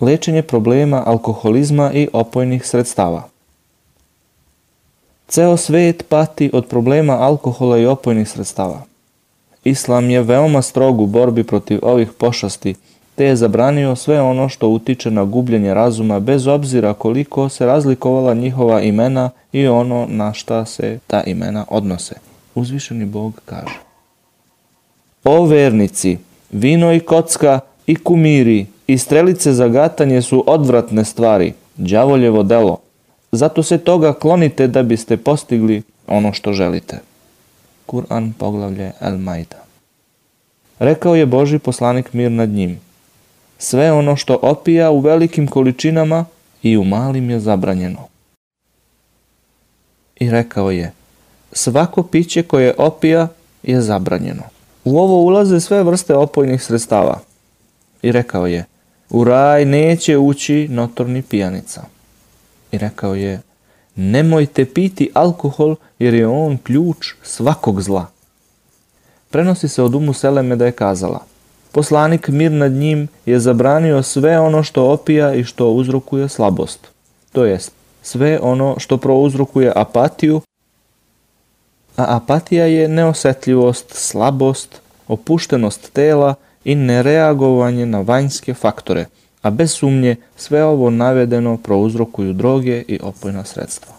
lečenje problema alkoholizma i opojnih sredstava. Ceo svet pati od problema alkohola i opojnih sredstava. Islam je veoma strog u borbi protiv ovih pošasti, te je zabranio sve ono što utiče na gubljenje razuma bez obzira koliko se razlikovala njihova imena i ono na šta se ta imena odnose. Uzvišeni Bog kaže. O vernici, vino i kocka i kumiri i strelice za gatanje su odvratne stvari, đavoljevo delo. Zato se toga klonite da biste postigli ono što želite. Kur'an poglavlje El Majda. Rekao je Boži poslanik mir nad njim. Sve ono što opija u velikim količinama i u malim je zabranjeno. I rekao je, svako piće koje opija je zabranjeno. U ovo ulaze sve vrste opojnih sredstava. I rekao je, u raj neće ući notorni pijanica. I rekao je, nemojte piti alkohol jer je on ključ svakog zla. Prenosi se od umu Seleme da je kazala, poslanik mir nad njim je zabranio sve ono što opija i što uzrokuje slabost. To jest, sve ono što prouzrokuje apatiju, a apatija je neosetljivost, slabost, opuštenost tela i nereagovanje na vanjske faktore, a bez sumnje sve ovo navedeno prouzrokuju droge i opojna sredstva.